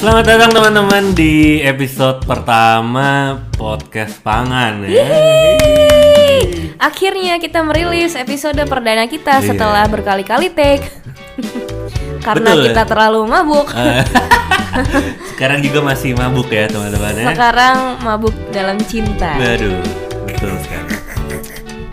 Selamat datang teman-teman di episode pertama podcast pangan ya. Akhirnya kita merilis episode perdana kita Iya. setelah berkali-kali take. Karena Betul, kita terlalu mabuk. Eh, Sekarang juga masih mabuk ya teman-teman ya. Sekarang mabuk dalam cinta. Waduh, betul sekali.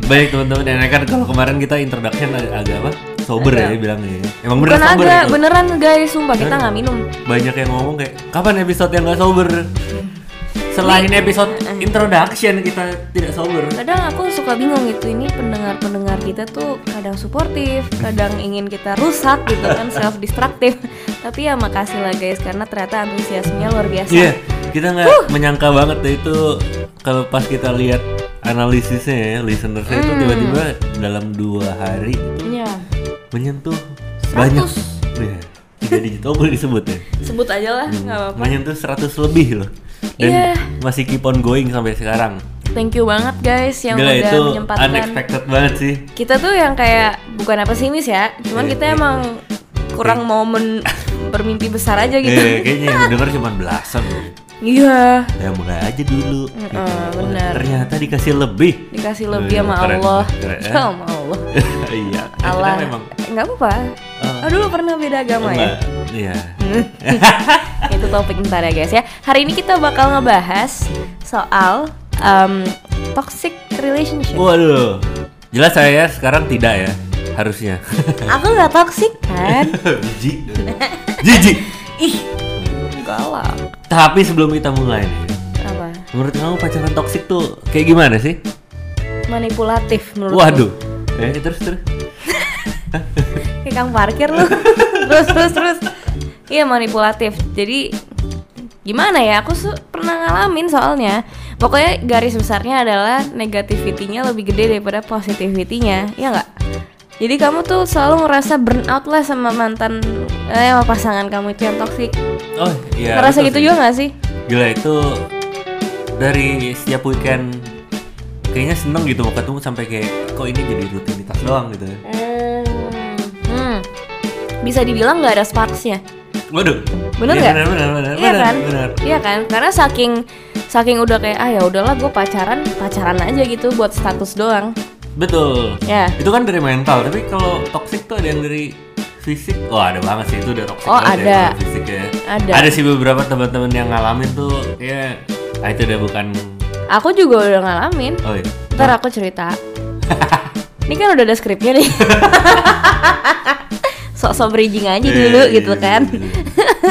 Baik teman-teman, dan kan kalau kemarin kita introduction ag- agak apa? Sober ya Agak. bilangnya. ya. Emang Bukan bener sober agak, ya, beneran guys, sumpah kita nggak minum. Banyak yang ngomong kayak kapan episode yang nggak sober? Selain episode introduction kita tidak sober. Kadang aku suka bingung gitu, ini pendengar-pendengar kita tuh kadang suportif, kadang ingin kita rusak gitu kan, self destructive. Tapi ya makasih lah guys, karena ternyata antusiasmenya luar biasa. Iya, kita nggak menyangka banget deh itu kalau pas kita lihat analisisnya ya, listenersnya itu Hmm. tiba-tiba dalam dua hari itu Iya. Menyentuh 100. banyak. Iya, tiga digit oh boleh disebut ya. Sebut aja lah, nggak apa-apa. Menyentuh 100 lebih loh. Dan Iya. masih keep on going sampai sekarang. Thank you banget guys yang Gila udah itu menyempatkan. unexpected banget sih. Kita tuh yang kayak bukan apa sih ya, cuman Iya, kita iya. emang kurang momen bermimpi besar aja gitu. Eh, kayaknya yang denger cuma belasan loh. Iya, Ya mulai aja dulu. gitu. Heeh, benar. Ternyata dikasih lebih. dikasih lebih sama keren, Allah. keren, ya. Sama Allah. iya. Allah. Memang. Enggak apa-apa. Oh. Oh, dulu pernah beda agama ya. Iya. Itu topik ntar ya guys ya. Hari ini kita bakal ngebahas soal um, toxic relationship. Waduh. Jelas saya sekarang tidak ya. Harusnya. Aku nggak toxic kan? Jijik. Jijik. Ih, galak. Tapi sebelum kita mulai nih, Apa? menurut kamu pacaran toksik tuh kayak gimana sih? Manipulatif menurut Waduh. Eh, terus terus. Kayak kang parkir lu Terus terus terus Iya manipulatif Jadi Gimana ya Aku pernah ngalamin soalnya Pokoknya garis besarnya adalah Negativity-nya lebih gede daripada positivity-nya Iya nggak? Jadi kamu tuh selalu ngerasa burn out lah sama mantan eh, sama pasangan kamu itu yang toxic. Oh, iya. ngerasa betul gitu sih. juga nggak sih? Gila itu dari setiap weekend kayaknya seneng gitu mau ketemu sampai kayak kok ini jadi rutinitas doang gitu ya. Hmm. Bisa dibilang nggak ada sparksnya. Waduh. Bener Iya, nggak? Bener bener bener. Iya bener, kan? bener. Iya kan? Karena saking saking udah kayak ah ya udahlah gue pacaran pacaran aja gitu buat status doang. Betul. Ya. Itu kan dari mental, tapi kalau toxic tuh ada yang dari fisik. Oh, ada banget sih itu udah toxic Oh, ya ada. fisik ya. Ada. Ada sih beberapa teman-teman yang ngalamin tuh kayak ah, itu udah bukan Aku juga udah ngalamin. oh iya. Ntar aku cerita. Ini kan udah ada skripnya nih. Sok-sok bridging aja dulu Iya, gitu iya, kan. iya.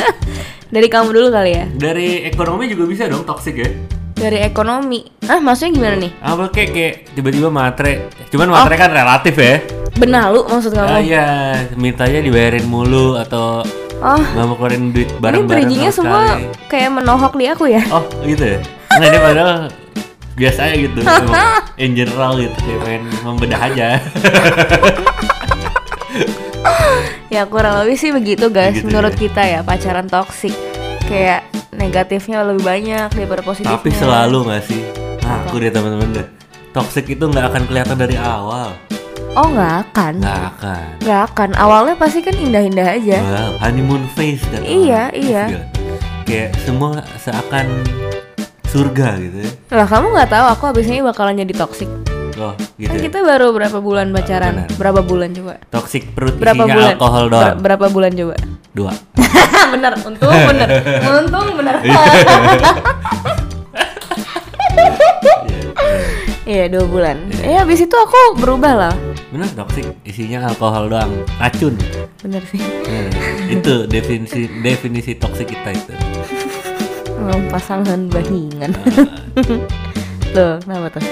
Dari kamu dulu kali ya. Dari ekonomi juga bisa dong toxic ya. Dari ekonomi. Ah, maksudnya gimana nih? Apa kayak kayak tiba-tiba matre. Cuman matre kan relatif ya. Benalu maksud kamu? Ah iya, mintanya dibayarin mulu atau Oh, nggak mau keluarin duit ini bareng-bareng bridgingnya sama semua sekali. kayak menohok di aku ya. Oh gitu ya? Nah ini padahal biasa aja gitu In general gitu Kayak pengen membedah aja Ya kurang lebih sih begitu guys Begitu menurut ya. kita ya pacaran toksik kayak negatifnya lebih banyak daripada positifnya. Tapi selalu gak sih? Nah aku deh teman-teman deh Toxic itu nggak akan kelihatan dari awal Oh nggak akan, Nggak akan nggak akan. Awalnya pasti kan indah-indah aja. Wow, honeymoon phase kan Iya, orang. iya. Gila. Kayak semua seakan surga gitu ya Lah kamu nggak tahu aku abis ini bakalan jadi toksik. Oh gitu Kan ya kita baru berapa bulan pacaran? benar. Berapa bulan coba? Toxic perut Berapa isinya bulan? alkohol Ber- doang berapa bulan coba? Dua bener, untung bener, untung bener. Iya dua bulan. Iya. Ya abis itu aku berubah lah. Bener toxic isinya alkohol doang Racun Bener sih. Nah, itu definisi definisi toksik kita itu. Emang pasangan bajingan. tuh, kenapa tuh?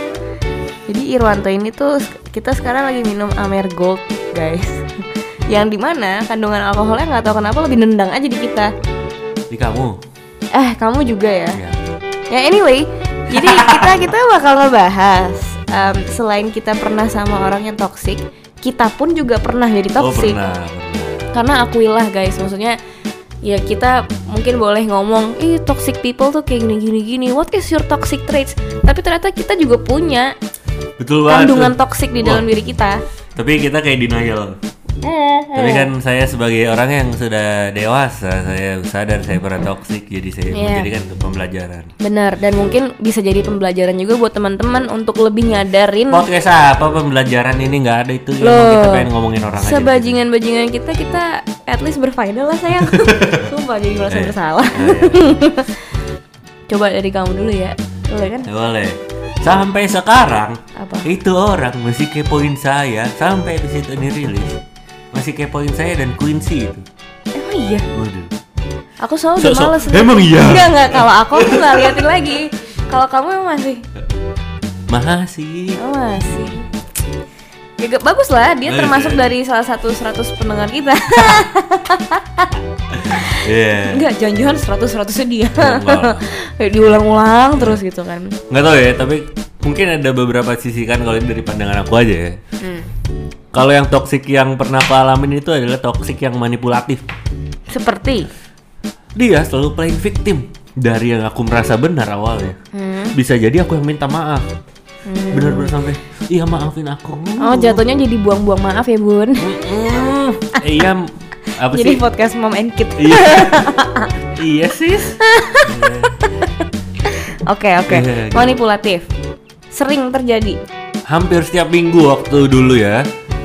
Jadi Irwanto ini tuh kita sekarang lagi minum Amer Gold, guys. Yang di mana kandungan alkoholnya nggak tahu kenapa lebih nendang aja di kita. Di kamu. Eh, kamu juga ya? Ya. Ya anyway, jadi kita kita bakal ngebahas em, selain kita pernah sama orang yang toksik, kita pun juga pernah jadi Oh toksik. pernah, pernah. Karena akuilah guys, maksudnya ya kita mungkin boleh ngomong, ih toxic people tuh kayak gini gini gini. What is your toxic traits? Tapi ternyata kita juga punya Betul banget. kandungan toksik di Wah. dalam diri kita. Tapi kita kayak denial. Tapi kan saya sebagai orang yang sudah dewasa, saya sadar saya pernah toksik, jadi saya Iya. menjadikan itu pembelajaran. Benar, dan mungkin bisa jadi pembelajaran juga buat teman-teman untuk lebih nyadarin Podcast apa pembelajaran ini nggak ada itu Loh. emang kita pengen ngomongin orang aja. sebajingan-bajingan kita kita at least berfaedah lah sayang. Sumpah jadi merasa Eh. bersalah. Oh, iya. Coba dari kamu dulu ya. Boleh kan? Boleh. Sampai sekarang Apa? itu orang masih kepoin saya sampai episode ini rilis. Masih kepoin saya dan Quincy itu. Emang iya. Waduh. Aku selalu So- udah so- males. emang iya? Enggak enggak kalau aku aku nggak liatin lagi. Kalau kamu emang masih Makasih. oh, masih. Ya gak bagus lah, dia Eh, termasuk eh. dari salah satu 100 pendengar kita. Iya. Enggak, jangan-jangan 100 100 dia. Enggak. Kayak diulang-ulang terus gitu kan. Nggak tahu ya, tapi mungkin ada beberapa sisi kan kalau ini dari pandangan aku aja ya. Hmm. Kalau yang toksik yang pernah aku alamin itu adalah toksik yang manipulatif. Seperti Dia selalu playing victim dari yang aku merasa benar awalnya. hmm. Bisa jadi aku yang minta maaf. Benar-benar sampai, iya maafin aku. Oh, jatuhnya jadi buang-buang maaf ya, Bun. Iya, apa Jadi sih? podcast Mom and Kid. iya, iya sis. Oke, oke. Iya, gitu. Manipulatif. Sering terjadi. Hampir setiap minggu waktu dulu ya.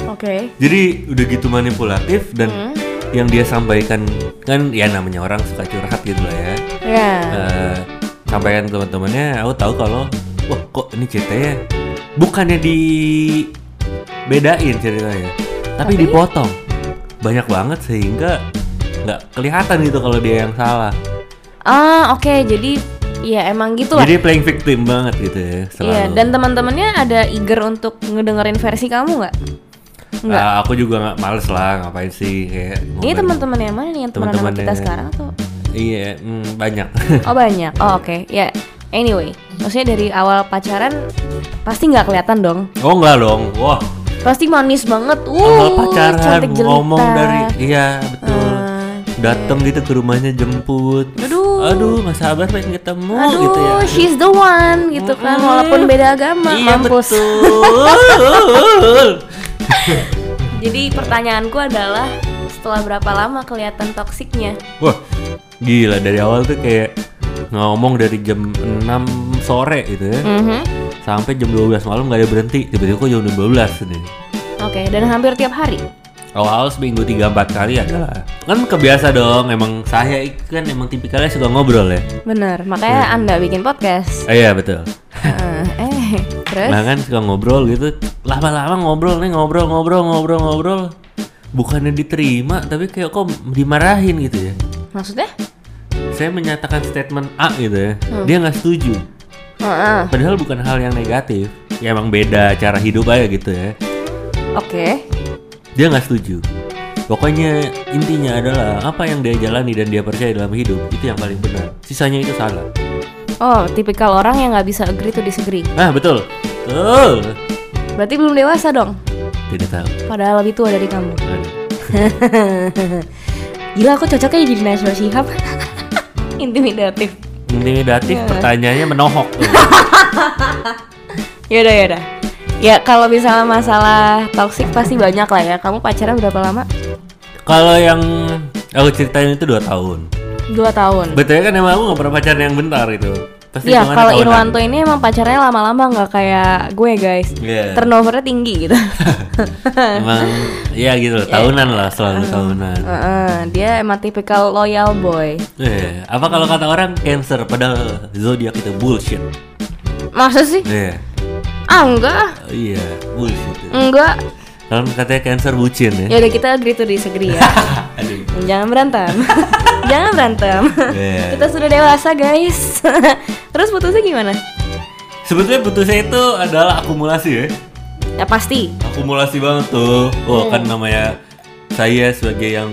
Oke. Jadi udah gitu manipulatif dan Hmm. yang dia sampaikan kan ya namanya orang suka curhat gitu lah ya. Ya. Eh, sampaikan ke teman-temannya, aku tahu kalau wah kok ini ceritanya bukannya dibedain ceritanya, tapi, Tapi? dipotong banyak banget sehingga nggak kelihatan gitu kalau dia yang salah. Ah, oke. Jadi ya emang gitu lah. Jadi playing victim banget gitu ya selalu. Iya, dan teman-temannya ada eager untuk ngedengerin versi kamu nggak? Nggak. Ah, aku juga nggak males lah ngapain sih kayak. Ini teman-teman yang mana nih yang teman Teman-temannya. kita sekarang atau? Iya, hmm, banyak. Oh banyak. Oh oke. Ya. Anyway, maksudnya dari awal pacaran pasti nggak kelihatan dong. oh enggak dong, wah. Pasti manis banget. Uh, Awal pacaran cantik jelita. ngomong dari iya betul. Eh, Datang gitu ke rumahnya jemput. Aduh. Aduh, Mas Sabar pengen ketemu Aduh, gitu ya. she's the one gitu kan, Mm-mm. walaupun beda agama, Iya mampus. betul. Jadi pertanyaanku adalah setelah berapa lama kelihatan toksiknya? Wah, gila dari awal tuh kayak ngomong dari jam 6 sore gitu ya. Mhm. Sampai jam 12 malam nggak ada berhenti. Tiba-tiba kok jam 12 nih. Oke, dan hampir tiap hari. Awal seminggu 3-4 kali adalah Kan kebiasa dong, emang saya kan emang tipikalnya suka ngobrol ya Bener, makanya Anda bikin podcast. Oh iya betul eh, terus? Nah kan suka ngobrol gitu Lama-lama ngobrol nih ngobrol ngobrol ngobrol ngobrol Bukannya diterima tapi kayak kok dimarahin gitu ya Maksudnya? Saya menyatakan statement A gitu ya Dia nggak setuju Heeh. Padahal bukan hal yang negatif Ya emang beda cara hidup aja gitu ya Oke. Dia nggak setuju Pokoknya intinya adalah apa yang dia jalani dan dia percaya dalam hidup itu yang paling benar. Sisanya itu salah. Oh, tipikal orang yang nggak bisa agree to disagree. Ah betul, betul. Berarti belum dewasa dong. Tidak tahu. Padahal lebih tua dari kamu. Gila, aku cocoknya jadi Najwa Shihab. Intimidatif. Intimidatif, Iya. pertanyaannya menohok. tuh. Yaudah, yaudah. Ya kalau misalnya masalah toxic pasti banyak lah ya. Kamu pacaran berapa lama? Kalau yang aku ceritain itu dua tahun. Dua tahun. Betul kan emang aku gak pernah pacaran yang bentar gitu. Pasti Iya, hitungannya kalau. Irwanto ini emang pacarnya lama-lama nggak kayak gue guys. Iya. Turnovernya tinggi gitu. Emang, iya gitu, tahunan lah selalu tahunan. Heeh, dia emang tipikal loyal boy. Eh, apa kalau kata orang cancer padahal zodiak itu bullshit. Masa sih? Iya. Ah enggak, Oh, iya, bullshit. enggak. Kan katanya cancer bucin ya. Ya udah kita agree to disagree ya. Jangan berantem. Jangan berantem. Iya. Kita sudah dewasa guys. Terus putusnya gimana? Sebetulnya putusnya itu adalah akumulasi ya. Ya pasti. Akumulasi banget tuh. Oh, kan namanya saya sebagai yang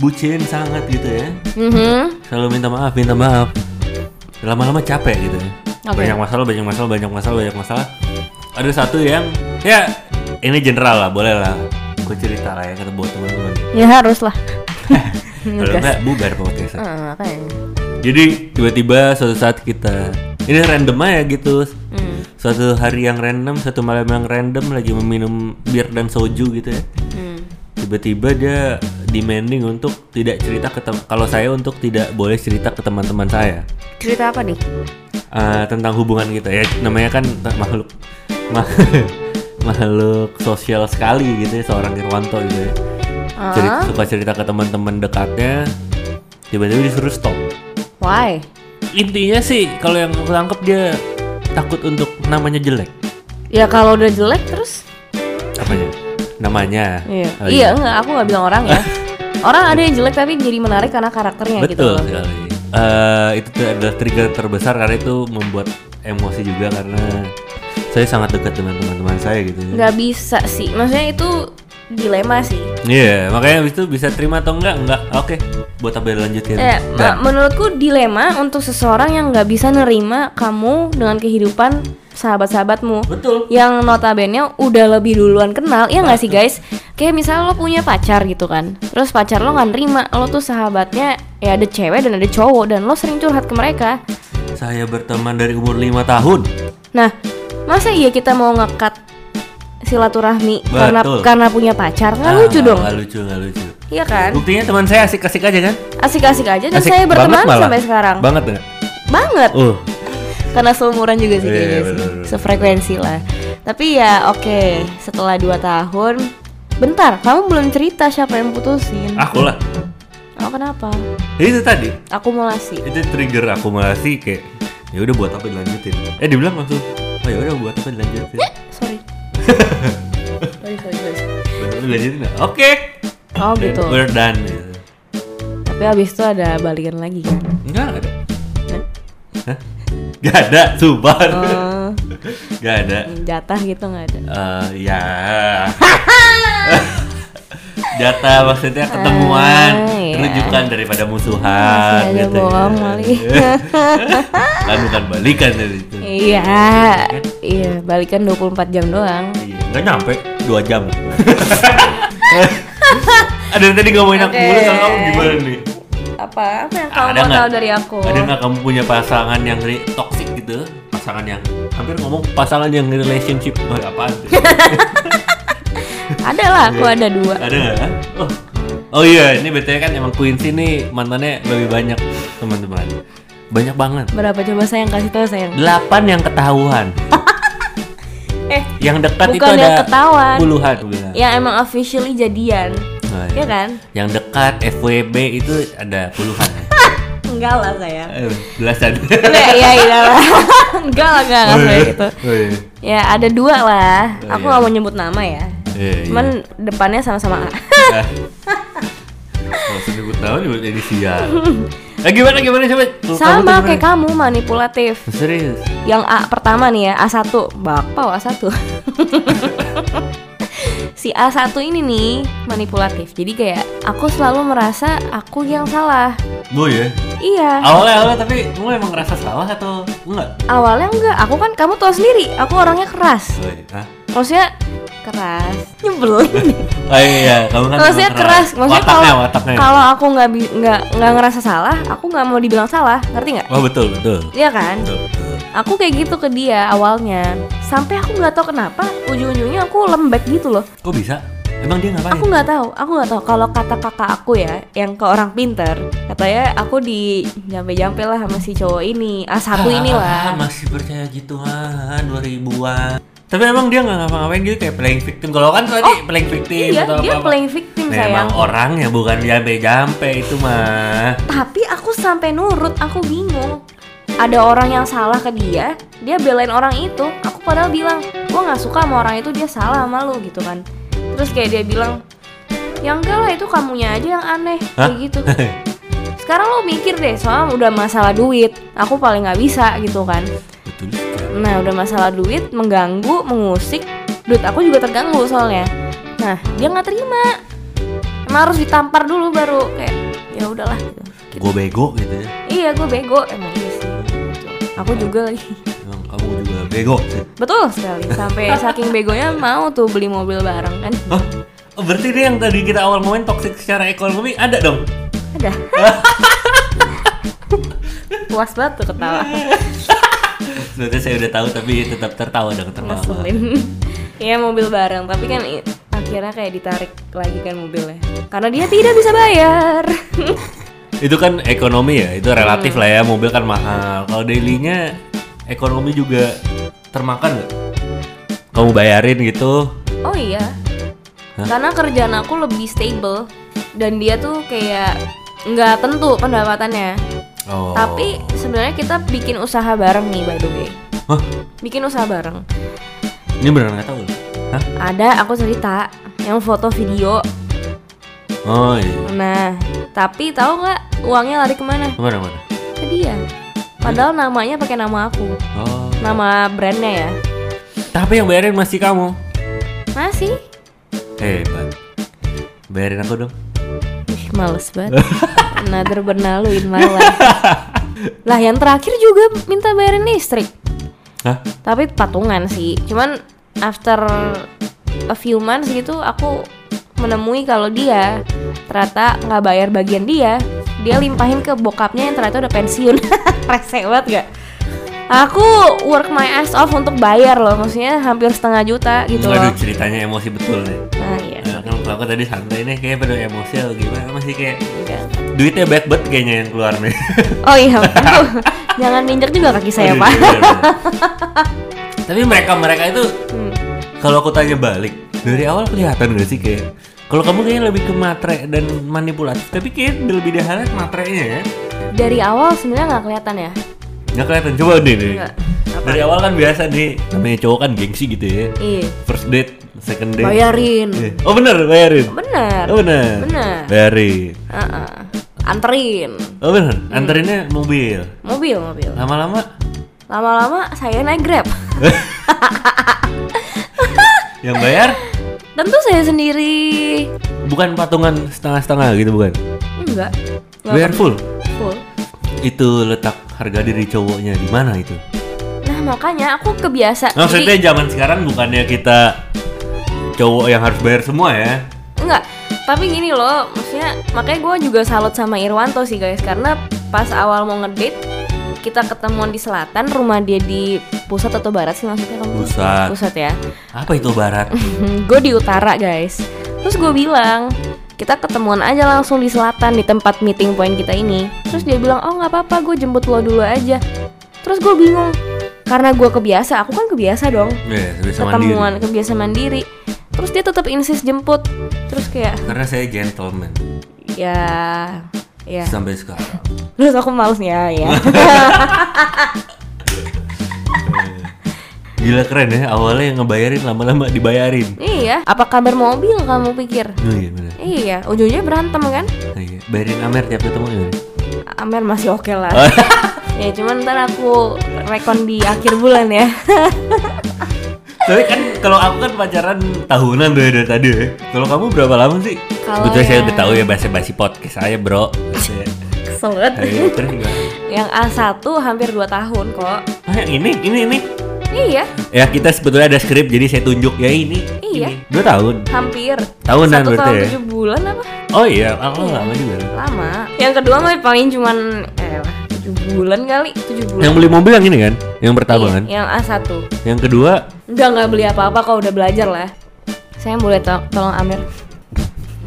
bucin sangat gitu ya. Mhm. Selalu minta maaf, minta maaf. Lama-lama capek gitu ya. Oke. Banyak masalah, banyak masalah, banyak masalah, banyak masalah. Ada satu yang ya ini general lah, boleh lah. Gue cerita lah ya kata buat teman-teman. Ya harus lah. Kalau enggak bubar podcast. Heeh, makanya. Jadi tiba-tiba suatu saat kita ini random aja gitu. Hmm. Suatu hari yang random, satu malam yang random lagi meminum bir dan soju gitu ya. Hmm. tiba-tiba dia demanding untuk tidak cerita ke kalau saya untuk tidak boleh cerita ke teman-teman saya Cerita apa nih? Eh, tentang hubungan kita ya namanya kan makhluk ma- makhluk sosial sekali gitu ya seorang Irwanto gitu ya Ceri- Ah. suka cerita ke teman-teman dekatnya tiba-tiba disuruh stop Why? intinya sih kalau yang aku dia takut untuk namanya jelek Ya kalau udah jelek terus apanya namanya Iya, Oh, iya enggak, aku nggak bilang orang ya. orang ada yang jelek tapi jadi menarik karena karakternya gitu betul loh. sekali Eh, itu tuh adalah trigger terbesar karena itu membuat emosi juga karena saya sangat dekat dengan teman-teman saya gitu. Nggak bisa sih, maksudnya itu dilema sih. Iya, makanya habis itu bisa terima atau enggak? Enggak. Oke, buat apa lanjutin? Eh, ma- menurutku dilema untuk seseorang yang nggak bisa nerima kamu dengan kehidupan sahabat-sahabatmu. Betul. Yang notabene udah lebih duluan kenal, ya nggak sih guys? Kayak misal lo punya pacar gitu kan, terus pacar lo nggak nerima, lo tuh sahabatnya ya ada cewek dan ada cowok dan lo sering curhat ke mereka. Saya berteman dari umur 5 tahun. Nah, masa iya kita mau ngekat silaturahmi Betul. karena karena punya pacar? Nggak Ah, lucu dong, Nggak lucu, nggak lucu. iya kan? Buktinya teman saya asik-asik aja kan? Asik-asik aja dan Asik saya berteman sampai sekarang. Banget enggak? Banget. Uh, karena seumuran juga sih Iya, kayaknya iya, sih. sefrekuensi lah tapi ya oke setelah 2 tahun bentar kamu belum cerita siapa yang putusin aku lah. oh kenapa Itu tadi. akumulasi Itu trigger akumulasi kayak ya udah buat apa dilanjutin. Eh dibilang langsung, "Oh ya udah buat apa dilanjutin?" sorry Dilanjutin nggak? Oke. oh gitu We're done gitu. tapi abis itu ada balikan lagi kan Enggak ada. Hah? Hah? Gak ada, subar. Oh, Gak ada. jatah gitu nggak ada Eh ya. Jatah maksudnya ketemuan, Ah, iya. rujukan daripada musuhan Masih aja gitu. bohong ya. kan bukan balikan dari itu. iya iya balikan 24 jam doang Iya, nggak nyampe 2 jam. Ada yang tadi ngomongin aku mulu kalau kamu gimana nih? apa apa yang kamu Ada mau nggak? tahu dari aku Ada nggak kamu punya pasangan yang toxic gitu? Pasangan yang hampir ngomong pasangan yang relationship. Apaan? tuh? ada lah aku ada dua Ada nggak? Oh. oh iya, ini BTW kan emang Quincy nih mantannya lebih banyak teman-teman. Banyak banget. berapa coba sayang kasih tahu sayang Delapan yang ketahuan. eh Yang dekat itu Bukan ada yang ketahuan. puluhan. yang emang officially jadian Nah, ya kan Yang dekat FWB itu ada puluhan. enggak lah sayang Eh, Belasan. enggak ya iya lah enggak lah enggak enggak kayak gitu Oh iya. ya ada dua lah Oh, aku iya. nggak mau nyebut nama ya Iya, iya. cuman depannya sama-sama A Ah. Maksud nyebut nama nyebut inisial. Eh gimana gimana coba? Kalau kamu sama tuh kayak kamu manipulatif Serius? yang A pertama nih ya A1 bakpao A1 si A1 ini nih manipulatif jadi kayak aku selalu merasa aku yang salah Bu ya? iya Awalnya awalnya tapi kamu emang ngerasa salah atau enggak? awalnya enggak aku kan kamu tahu sendiri aku orangnya keras Oh, iya. Maksudnya keras. Nyebelin. Oh iya, kamu kan maksudnya emang keras. maksudnya kalau kalau aku nggak nggak nggak ngerasa salah aku nggak mau dibilang salah. Ngerti nggak? Oh betul betul. iya kan? Betul betul. aku kayak gitu ke dia awalnya. Sampai aku nggak tahu kenapa ujung-ujungnya aku lembek gitu loh. Kok bisa? Emang dia ngapain? aku nggak tahu aku nggak tahu. Kalau kata kakak aku ya yang ke orang pinter katanya aku di jampe-jampe lah sama si cowok ini a satu ini Ah, lah masih percaya gituan 2000-an. Tapi emang dia nggak ngapa-ngapain gitu kayak playing victim. Kalau kan tadi playing victim iya atau dia apa-apa. playing victim Nah, sayang emang orangnya bukan jampe-jampe itu mah. tapi aku sampai nurut aku bingung ada orang yang salah ke dia dia belain orang itu aku padahal bilang gua nggak suka sama orang itu dia salah sama lu gitu kan terus kayak dia bilang ya enggak lah itu kamunya aja yang aneh Hah? kayak gitu sekarang lo mikir deh soalnya udah masalah duit aku paling nggak bisa gitu kan Betul nah udah masalah duit mengganggu mengusik duit aku juga terganggu soalnya nah dia nggak terima emang harus ditampar dulu baru kayak ya udahlah gitu. Gue bego gitu ya. iya gue bego emang iya sih Gitu. aku juga lagi Emang kamu juga bego sih. betul sekali sampai saking begonya mau tuh beli mobil bareng kan Hah? Oh, berarti dia yang tadi kita awal ngomongin toxic secara ekonomi ada dong? ada puas banget tuh ketawa Sebenarnya saya udah tahu tapi tetap tertawa dong tertawa. ngeselin Iya mobil bareng tapi kan akhirnya kayak ditarik lagi kan mobilnya karena dia tidak bisa bayar Itu kan ekonomi ya, itu relatif Hmm. lah ya. Mobil kan mahal. Kalau dailynya ekonomi juga termakan nggak? Kamu bayarin gitu? oh iya Hah? karena kerjaan aku lebih stable dan dia tuh kayak nggak tentu pendapatannya Oh. tapi sebenarnya kita bikin usaha bareng nih by the way Hah? bikin usaha bareng Ini beneran nggak tahu loh. Hah? ada aku cerita yang foto video Oh iya. nah tapi tahu nggak uangnya lari ke mana Ke mana mana? ke dia padahal namanya pakai nama aku Oh. nama brandnya ya Tapi yang bayarin masih kamu. masih Hebat. Bayarin aku dong. Ih, males banget. Another benalu in my life. Lah yang terakhir juga minta bayarin listrik. Hah? tapi patungan sih. Cuman after a few months gitu aku menemui kalau dia ternyata nggak bayar bagian dia dia limpahin ke bokapnya yang ternyata udah pensiun. Rese banget gak aku work my ass off untuk bayar loh. Maksudnya hampir setengah juta gitu Aduh loh. ceritanya emosi betul nih. Kalau aku tadi santai nih kayak pada emosi atau gimana masih kayak Udah. duitnya banyak banget kayaknya yang keluar nih. oh iya jangan diinjak juga kaki saya pak iya, iya. Tapi mereka mereka itu Hmm. kalau aku tanya balik dari awal kelihatan gak sih kayak kalau kamu kayaknya lebih ke matre dan manipulatif tapi kayak lebih highlight matrenya ya dari awal sebenarnya nggak kelihatan ya nggak kelihatan coba deh Nggak. dari awal kan biasa nih namanya cowok kan gengsi gitu ya iya first date second date bayarin. Oh bener bayarin? Bener. Oh bener. Bener. bayarin. Heeh. anterin. Oh bener. Hmm. anterinnya mobil. Mobil mobil. Lama-lama? Lama-lama saya naik grab. Yang bayar? Tentu saya sendiri. Bukan patungan setengah-setengah gitu bukan? Enggak. Nggak bayar full? Full. Itu letak harga diri cowoknya di mana itu? Nah makanya aku kebiasa maksudnya Jadi- zaman sekarang bukannya kita cowok yang harus bayar semua ya? Enggak tapi gini loh maksudnya makanya gue juga salut sama Irwanto sih guys karena pas awal mau ngedate kita ketemuan di selatan rumah dia di pusat atau barat sih maksudnya kamu Pusat. pusat ya. Apa itu barat? Gue di utara guys. Terus gue bilang kita ketemuan aja langsung di selatan di tempat meeting point kita ini. Terus dia bilang oh nggak apa-apa gue jemput lo dulu aja. Terus gue bingung karena gue kebiasa aku kan kebiasa dong. Ya bisa ketemuan mandiri. kebiasa mandiri. Terus dia tetap insist jemput. Terus kayak karena saya gentleman. Ya ya. Sampai sekarang. Terus aku males ya ya. Gila keren ya. Awalnya ngebayarin lama-lama dibayarin. Iya. Apa kabar mobil kamu pikir? Oh iya bener. Iya ujungnya berantem kan? Oh, iya. bayarin Amer tiap ketemu gimana? Amer masih oke lah. Oh. ya cuman ntar aku rekon di akhir bulan ya Tapi kan kalau aku kan pacaran tahunan tuh ya dari tadi ya. Kalau kamu berapa lama sih? Sebetulnya saya yang- udah tahu ya bahasa basi podcast saya bro. Saya- kesel banget Ayo, terus gimana? yang A1 hampir 2 tahun kok Ah, yang ini, ini, ini. iya Ya kita sebetulnya ada skrip jadi saya tunjuk ya ini. Iya. Ini. Dua tahun. hampir Tahunan satu berarti tahun ya? tujuh bulan apa Oh iya, aku Iya. lama juga. lama yang kedua mah paling cuman bulan kali tujuh bulan Yang beli mobil yang ini kan? Yang pertama Iya, kan? yang A1 Yang kedua, udah nggak beli apa-apa kok udah belajar lah saya boleh to- tolong Amir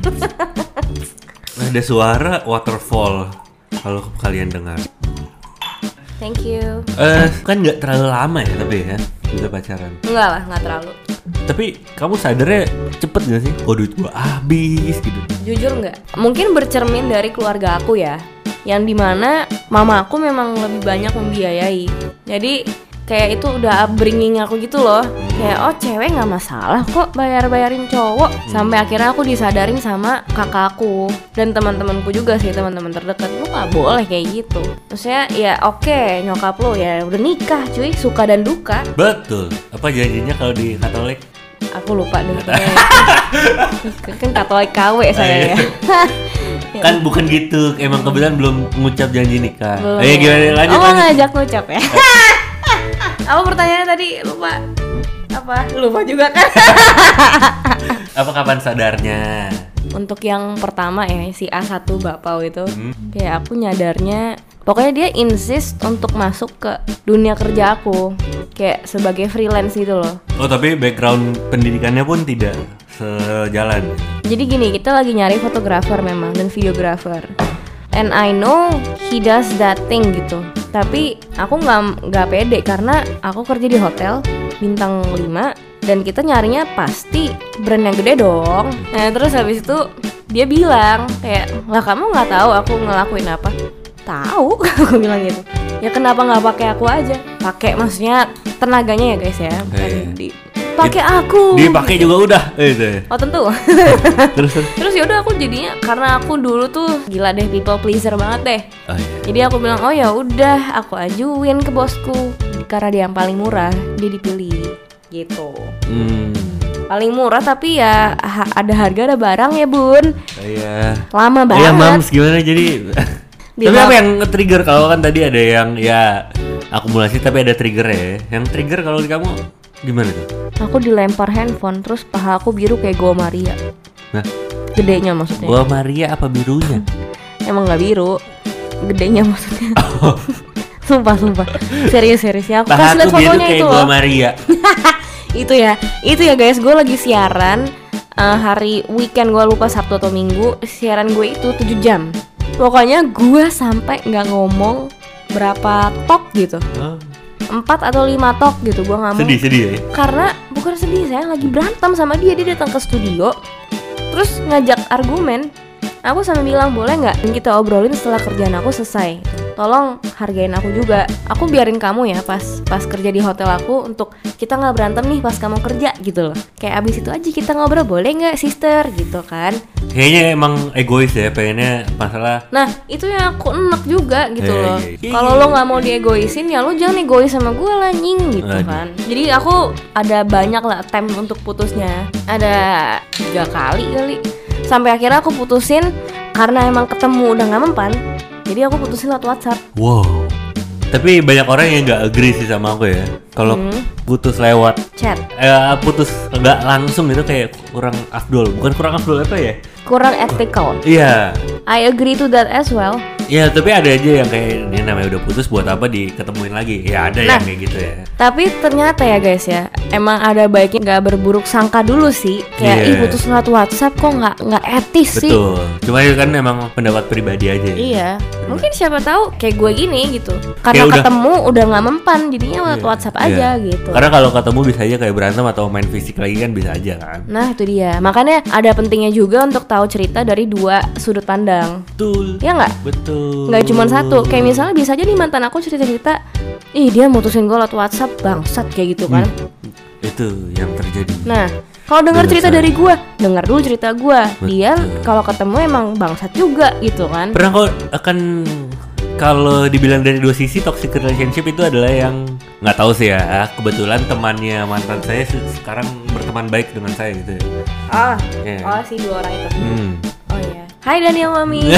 ada suara waterfall. Kalau kalian dengar. thank you Eh, kan nggak terlalu lama ya tapi ya udah pacaran. enggak lah nggak terlalu Tapi kamu sadarnya cepet gak sih? Oh duit gua habis gitu. jujur nggak mungkin bercermin dari keluarga aku ya yang di mana mama aku memang lebih banyak membiayai. Jadi kayak itu udah upbringing aku gitu loh. Kayak oh cewek nggak masalah kok bayar bayarin cowok sampai akhirnya aku disadarin sama kakakku dan teman-temanku juga sih teman-teman terdekat. Lu nggak boleh kayak gitu? Maksudnya ya oke nyokap lo ya udah nikah cuy. Suka dan duka. Betul. Apa janjinya kalau di Katolik? Aku lupa deh kan katolik KW saya ya Kan bukan gitu. Emang kebetulan belum ngucap janji nikah. Belum Eh gimana lanjut Oh lanjut. ngajak ngucap ya Apa pertanyaannya tadi? Lupa Apa? Lupa juga kan Apa kapan sadarnya? Untuk yang pertama ya Si A1 Bapau itu Hmm. Kayak aku nyadarnya Pokoknya dia insist untuk masuk ke dunia kerja aku Kayak sebagai freelance gitu loh Oh tapi background pendidikannya pun tidak sejalan. Jadi gini, kita lagi nyari fotografer memang dan videografer. And I know he does that thing gitu. Tapi aku nggak nggak pede karena aku kerja di hotel bintang 5 dan kita nyarinya pasti brand yang gede dong. Nah terus habis itu dia bilang kayak lah kamu nggak tahu aku ngelakuin apa? Tahu, aku bilang gitu. Ya kenapa nggak pakai aku aja? Pakai maksudnya tenaganya ya guys ya. bukan Iya. di- Pakai aku. Dipakai juga udah. Eh, itu. Oh tentu. Terus terus. Terus yaudah aku jadinya karena aku dulu tuh gila deh people pleaser banget deh. Oh, iya. Jadi aku bilang oh ya udah aku ajuin ke bosku karena dia yang paling murah dia dipilih gitu. Hmm. Paling murah tapi ya ha- ada harga ada barang ya bun. Iya. Lama banget. Iya mams gimana jadi Di Tapi apa yang nge-trigger kalau kan tadi ada yang ya akumulasi tapi ada trigger ya Yang trigger kalau di kamu gimana tuh? Aku dilempar handphone terus paha aku biru kayak gua Maria. Nah, Gedenya maksudnya. gua Maria apa birunya? Emang nggak biru. Gedenya maksudnya. sumpah sumpah. Serius serius ya. Aku kasih lihat fotonya kayak itu gua. Maria itu ya itu ya guys gue lagi siaran eh, hari weekend gue lupa sabtu atau minggu siaran gue itu 7 jam. Pokoknya gue sampai nggak ngomong berapa tok gitu. Empat atau lima tok gitu gue nggak mau. Sedih sedih ya? karena bukan sedih saya lagi berantem sama dia dia datang ke studio terus ngajak argumen aku sama bilang boleh nggak kita obrolin setelah kerjaan aku selesai? Tolong hargain aku juga. Aku biarin kamu ya pas pas kerja di hotel aku untuk kita nggak berantem nih pas kamu kerja gitu loh. Kayak abis itu aja kita ngobrol boleh nggak sister? Gitu kan? Kayaknya emang egois ya pengennya masalah Nah itu yang aku enak juga gitu Iya, loh. iya, iya. Kalau lo nggak mau diegoisin ya lo jangan egois sama gue lah nying gitu Aduh. kan. Jadi aku ada banyak lah attempt untuk putusnya. Ada tiga kali kali Sampai akhirnya aku putusin karena emang ketemu udah nggak mempan Jadi aku putusin lewat WhatsApp. Wow. Tapi banyak orang yang nggak agree sih sama aku ya. Kalau Hmm. putus lewat chat. eh, putus nggak langsung itu kayak kurang afdol. Bukan kurang afdol apa ya Kurang ethical iya I agree to that as well Iya tapi ada aja yang kayak ini namanya udah putus buat apa diketemuin lagi ya ada Nah. yang kayak gitu ya Tapi ternyata ya guys ya, emang ada baiknya nggak berburuk sangka dulu sih. Kayak Iya. ih putus lewat WhatsApp kok nggak nggak etis sih. betul cuma itu kan emang pendapat pribadi aja Iya, mungkin siapa tahu kayak gue gini gitu. Karena Ya udah. ketemu udah nggak mempan, jadinya lewat Iya, WhatsApp iya. aja gitu. karena kalau ketemu bisa aja kayak berantem atau main fisik lagi kan bisa aja kan Nah itu dia. Makanya ada pentingnya juga untuk tahu cerita dari dua sudut pandang. betul Ya nggak? betul Nggak cuma satu. Kayak misalnya bisa aja nih mantan aku cerita-cerita, ih dia mutusin gue lewat WhatsApp bangsat kayak gitu kan. itu yang terjadi Nah, kalau dengar cerita dari gua, dengar dulu cerita gua. Dia Betul. kalau ketemu emang bangsat juga gitu kan. pernah kok akan kalau dibilang dari dua sisi toxic relationship itu adalah yang nggak tahu sih ya kebetulan temannya mantan saya se- sekarang berteman baik dengan saya gitu ya Ah, Iya. oh si dua orang itu. Hmm. Oh iya. Hai Daniel Mami.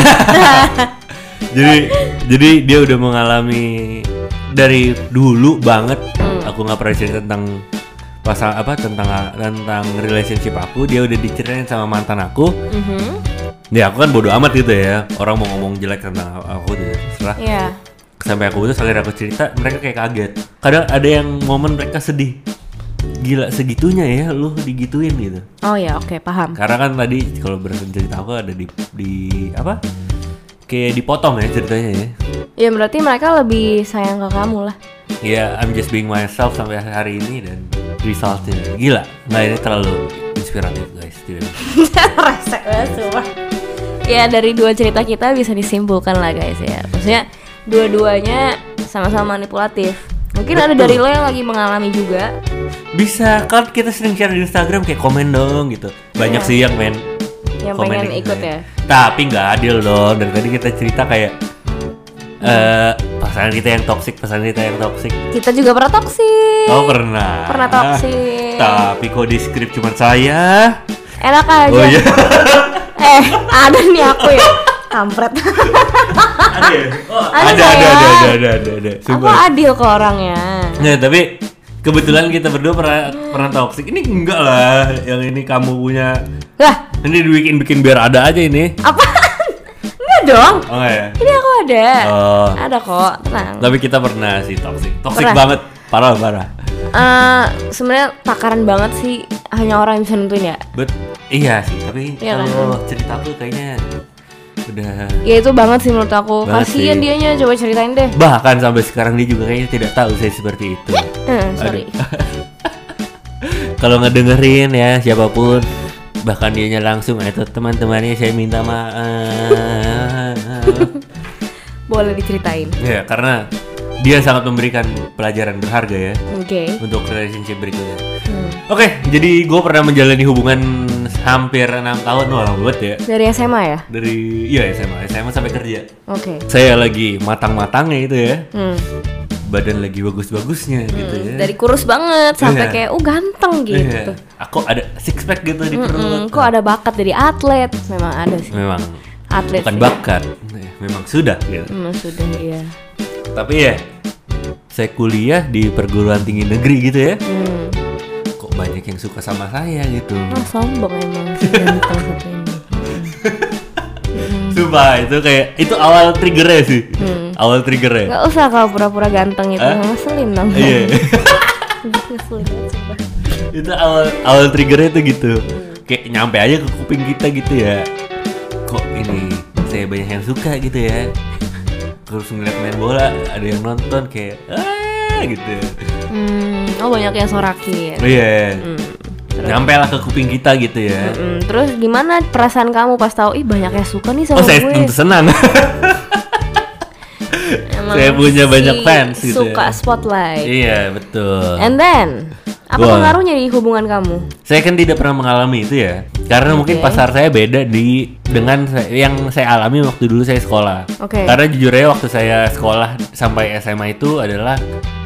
jadi jadi dia udah mengalami dari dulu banget Hmm. aku nggak pernah cerita tentang pasal apa tentang tentang relationship aku dia udah diceritain sama mantan aku. Mhm. ya aku kan bodo amat gitu ya. Orang mau ngomong jelek tentang aku tuh setelah Iya. sampai aku putus akhirnya aku cerita mereka kayak kaget. Kadang ada yang momen mereka sedih. Gila segitunya ya lu digituin gitu. Oh ya, oke, paham. karena kan tadi kalau berdasarkan cerita aku ada di di apa kayak dipotong ya ceritanya ya Ya berarti mereka lebih sayang ke kamu lah. ya I'm just being myself sampai hari ini dan resultnya gila nggak ini terlalu inspiratif guys Resek banget semua. Ya dari dua cerita kita bisa disimpulkan lah guys ya. Maksudnya dua-duanya sama-sama manipulatif. Mungkin ada Betul. dari lo yang lagi mengalami juga. bisa kan kita sering share di Instagram kayak komen dong gitu banyak Iya. sih yang main Yang komen pengen ikut ya. tapi nggak adil dong dan tadi kita cerita kayak eh pasangan kita yang toksik pasangan kita yang toksik Kita juga pernah toksik. oh pernah Pernah toksik. tapi kok di skrip cuma saya Enak aja. oh iya Eh, ada nih aku ya. Kampret. ada ya? Oh, Ada, ada, ada, ada, ada, ada, ada, ada. aku adil ke orangnya. Nah, tapi kebetulan kita berdua pernah pernah toxic. Ini enggak lah, yang ini kamu punya. Lah, Ini dibikin bikin biar ada aja ini. apaan? Enggak dong. Oh enggak ya? Ini aku ada. Oh. Ada kok, tenang. Tapi kita pernah sih toxic. Toxic Pernah. banget. Parah, parah. Eh, sebenarnya takaran banget sih hanya orang yang bisa nentuin ya. Bet Iya sih, tapi Iya kan? kalau cerita aku kayaknya udah Ya itu banget sih menurut aku. Banget Kasian sih. dianya coba ceritain deh. bahkan sampai sekarang dia juga kayaknya tidak tahu saya seperti itu. Eh, sorry. Kalau ngedengerin ya siapa pun bahkan dianya langsung itu teman-temannya saya minta maaf. Boleh diceritain. ya karena dia sangat memberikan pelajaran berharga ya Oke. untuk relationship berikutnya. Hmm. Oke, jadi gue pernah menjalani hubungan hampir enam tahun lama banget ya. Dari SMA ya? Dari iya SMA, SMA sampai kerja. Oke. Saya lagi matang-matangnya itu ya, Hmm. badan lagi bagus-bagusnya gitu ya. Dari kurus banget sampai Iya. kayak oh ganteng gitu. Iya. Aku ada six pack gitu di perut. Mm-mm, kok ada bakat jadi atlet? Memang ada sih. Memang Atlet. bukan sih. bakat, Eh, memang sudah gitu. Hmm, sudah ya. Tapi ya, saya kuliah di perguruan tinggi negeri gitu ya. Hmm. Banyak yang suka sama saya gitu. Ah, sombong emang si ganteng satu ini. Sumpah itu kayak itu awal triggernya sih. Hmm. Awal triggernya. Gak usah kalau pura-pura ganteng itu Hah? ngeselin dong. Iya. ngeselin sumpah. itu awal awal triggernya itu gitu. Kayak nyampe aja ke kuping kita gitu ya. Kok ini saya banyak yang suka gitu ya. Terus ngeliat main bola ada yang nonton kayak ah gitu. Hmm, oh banyak yang sorakin. Iya. Hmm. Nyampe lah ke kuping kita gitu ya. Hmm, terus gimana perasaan kamu pas tahu ih banyak yang suka nih Oh sama saya gue? tentu senang. Emang saya punya si banyak fans gitu Suka ya. spotlight. iya betul. And then apa Wah. pengaruhnya di hubungan kamu? Saya kan tidak pernah mengalami itu ya. Karena mungkin Oke. pasar saya beda di dengan saya- yang saya alami waktu dulu saya sekolah. Oke. Karena jujur aja waktu saya sekolah sampai SMA itu adalah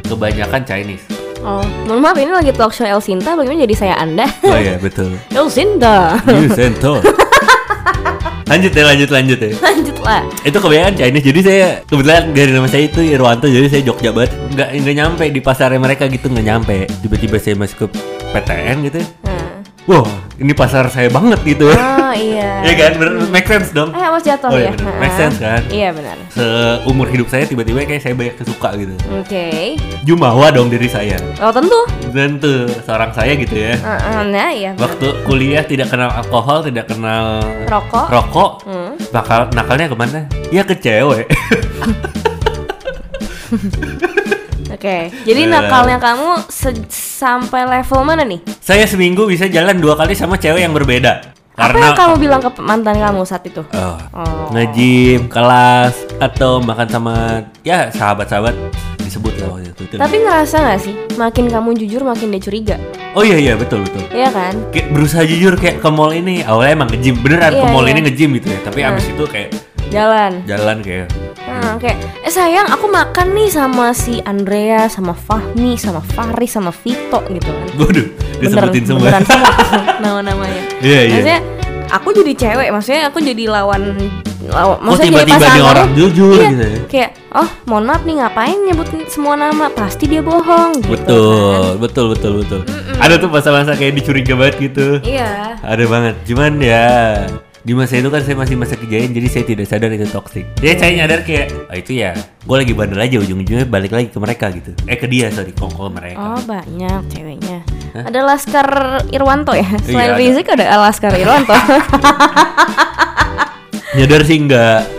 kebanyakan Chinese. Oh, mohon maaf ini lagi talk show El Sinta, bagaimana jadi saya Anda? Oh iya betul. El Sinta. You sento. lanjut ya lanjut lanjut ya. Lanjutlah. Itu kebanyakan Chinese jadi saya kebetulan dari nama saya itu Irwanto jadi saya Jogja banget nggak nggak nyampe di pasarnya mereka gitu nggak nyampe tiba-tiba saya masuk ke PTN gitu Nah. Wow ini pasar saya banget gitu Oh iya. Iya kan bener make sense dong Eh, awas jatuh Oh, iya ya. bener. Make sense kan? Iya benar. seumur hidup saya tiba-tiba kayak saya banyak kesuka gitu Oke. jumawa dong diri saya Oh tentu. dan tuh seorang saya gitu ya Uh-uh, nah iya. benar. waktu kuliah tidak kenal alkohol tidak kenal Rokok. rokok Hmm. bakal nakalnya ke mana ya ke cewek Oke. Jadi Eh. nakalnya kamu sampai level mana nih? saya seminggu bisa jalan dua kali sama cewek yang berbeda Apa karena yang kamu bilang ke mantan kamu saat itu? Oh, Oh. nge-gym, kelas atau makan sama ya sahabat-sahabat disebut lah waktu itu. Tapi ngerasa gak sih, makin kamu jujur makin dia curiga, oh iya iya betul betul. Iya kan? Kayak berusaha jujur kayak ke mall ini awalnya emang nge-gym beneran ke Iya, mall iya. ini nge-gym gitu ya. Tapi abis itu kayak Jalan. jalan kayak Nah, kayak, eh sayang, aku makan nih sama si Andrea, sama Fahmi, sama Faris, sama Vito gitu kan. waduh disebutin semua. beneran semua nama-namanya. Iya, iya. Maksudnya aku jadi cewek, maksudnya aku jadi lawan lawan maksudnya jadi tiba-tiba pasangan kamu, orang jujur iya, gitu ya? Kayak, oh mohon maaf nih ngapain nyebutin semua nama, pasti dia bohong gitu Betul, kan. betul, betul, betul. Ada tuh masa-masa kayak dicuriga banget gitu. Iya. Ada banget. Cuman ya di masa itu kan saya masih masa kejayaan jadi saya tidak sadar itu toxic. Jadi saya nyadar kayak oh itu ya gue lagi bandel aja ujung-ujungnya balik lagi ke mereka gitu. Eh ke dia sorry kok ke mereka. Oh banyak ceweknya. Ada Laskar Irwanto ya. Iya, Selain ada. Rizik ada Laskar Irwanto. Nyadar sih enggak.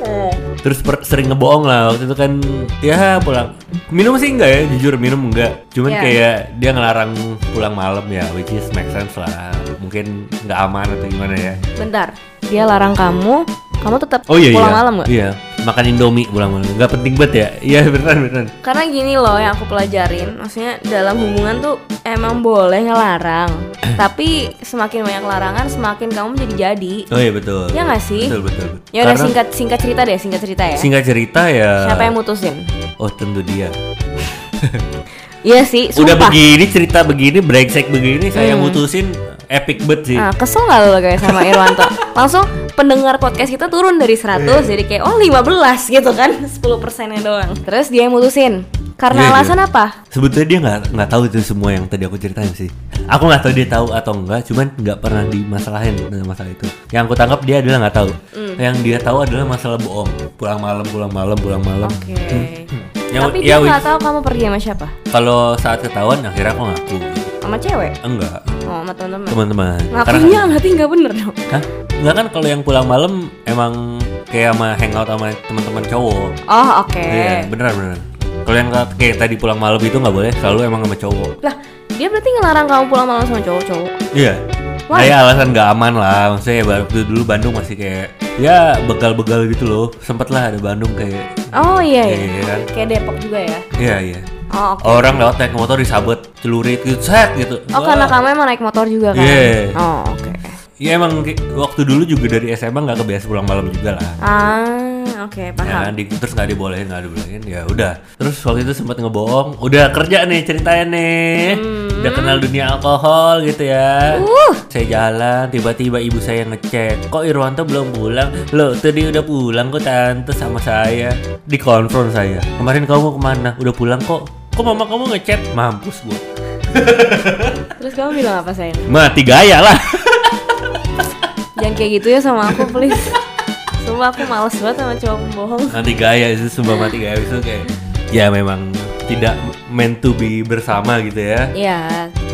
Terus per- sering ngebohong lah waktu itu kan ya pulang. Minum sih enggak ya jujur minum enggak. Cuman Iya. kayak dia ngelarang pulang malam ya which is make sense lah. Mungkin nggak aman atau gimana ya. Bentar, dia larang kamu, kamu tetap oh iya pulang iya malam nggak? iya makan indomie pulang malam nggak penting banget ya iya beneran beneran Karena gini loh yang aku pelajarin, maksudnya dalam hubungan tuh emang boleh ngelarang, tapi semakin banyak larangan semakin kamu jadi jadi. oh iya betul Ya nggak sih? betul betul, betul. Ya udah Karena singkat singkat cerita deh, singkat cerita ya. singkat cerita ya Siapa yang mutusin? oh tentu dia Iya sih, udah sumpah. begini cerita begini brengsek begini saya Hmm. mutusin epic banget sih Nah, kesel gak lo guys sama Irwanto? Langsung pendengar podcast kita turun dari 100 Iya. jadi kayak oh 15 gitu kan 10 persennya doang Terus dia yang mutusin Karena alasan iya. apa? Sebetulnya dia nggak nggak tahu itu semua yang tadi aku ceritain sih. Aku nggak tahu dia tahu atau enggak, cuman nggak pernah dimasalahin dengan masalah itu. Yang aku tangkap dia adalah nggak tahu. Hmm. Yang dia tahu adalah masalah bohong. Pulang malam, pulang malam, pulang malam. Oke Yang- Tapi ya, dia nggak tahu kamu pergi sama siapa? Kalau saat ketahuan akhirnya aku ngaku. Sama cewek Enggak, oh sama teman-teman teman-teman. ngakunya berarti nggak bener dong Hah? Enggak kan kalau yang pulang malam emang kayak sama hangout sama teman-teman cowok. oh oke Iya, beneran beneran. Kalau yang kayak tadi pulang malam itu nggak boleh, selalu emang sama cowok. lah dia berarti ngelarang kamu pulang malam sama cowok-cowok Iya. Why? Kayak alasan nggak aman lah, maksudnya ya waktu dulu Bandung masih kayak ya begal-begal gitu loh. Sempet lah ada Bandung kayak oh iya iya Iya kan? kayak Depok juga ya iya iya. Oh oke. Orang lewat naik motor disabet, celurit gitu, set gitu. oh Wah. karena kamu emang naik motor juga kan? Iya. oh oke Ya emang waktu dulu juga dari SMA nggak kebiasa pulang malam juga lah. ah oke Ya paham. kan, di, terus nggak dibolehin nggak dibolehin ya udah. Terus waktu itu sempat ngebohong udah kerja nih ceritanya nih. Udah kenal dunia alkohol gitu ya. Uh. saya jalan tiba-tiba ibu saya ngecek kok Irwanto belum pulang? Lo tadi udah pulang kok tante sama saya. Dikonfront saya kemarin kamu ke mana? Udah pulang kok kok mama kamu ngechat? Mampus gua. Terus kamu bilang apa sayang mati gaya lah. Jangan kayak gitu ya sama aku please. Sumpah aku males banget sama cowok pembohong mati gaya itu sumpah mati gaya itu kayak ya memang tidak meant to be bersama gitu ya. Iya.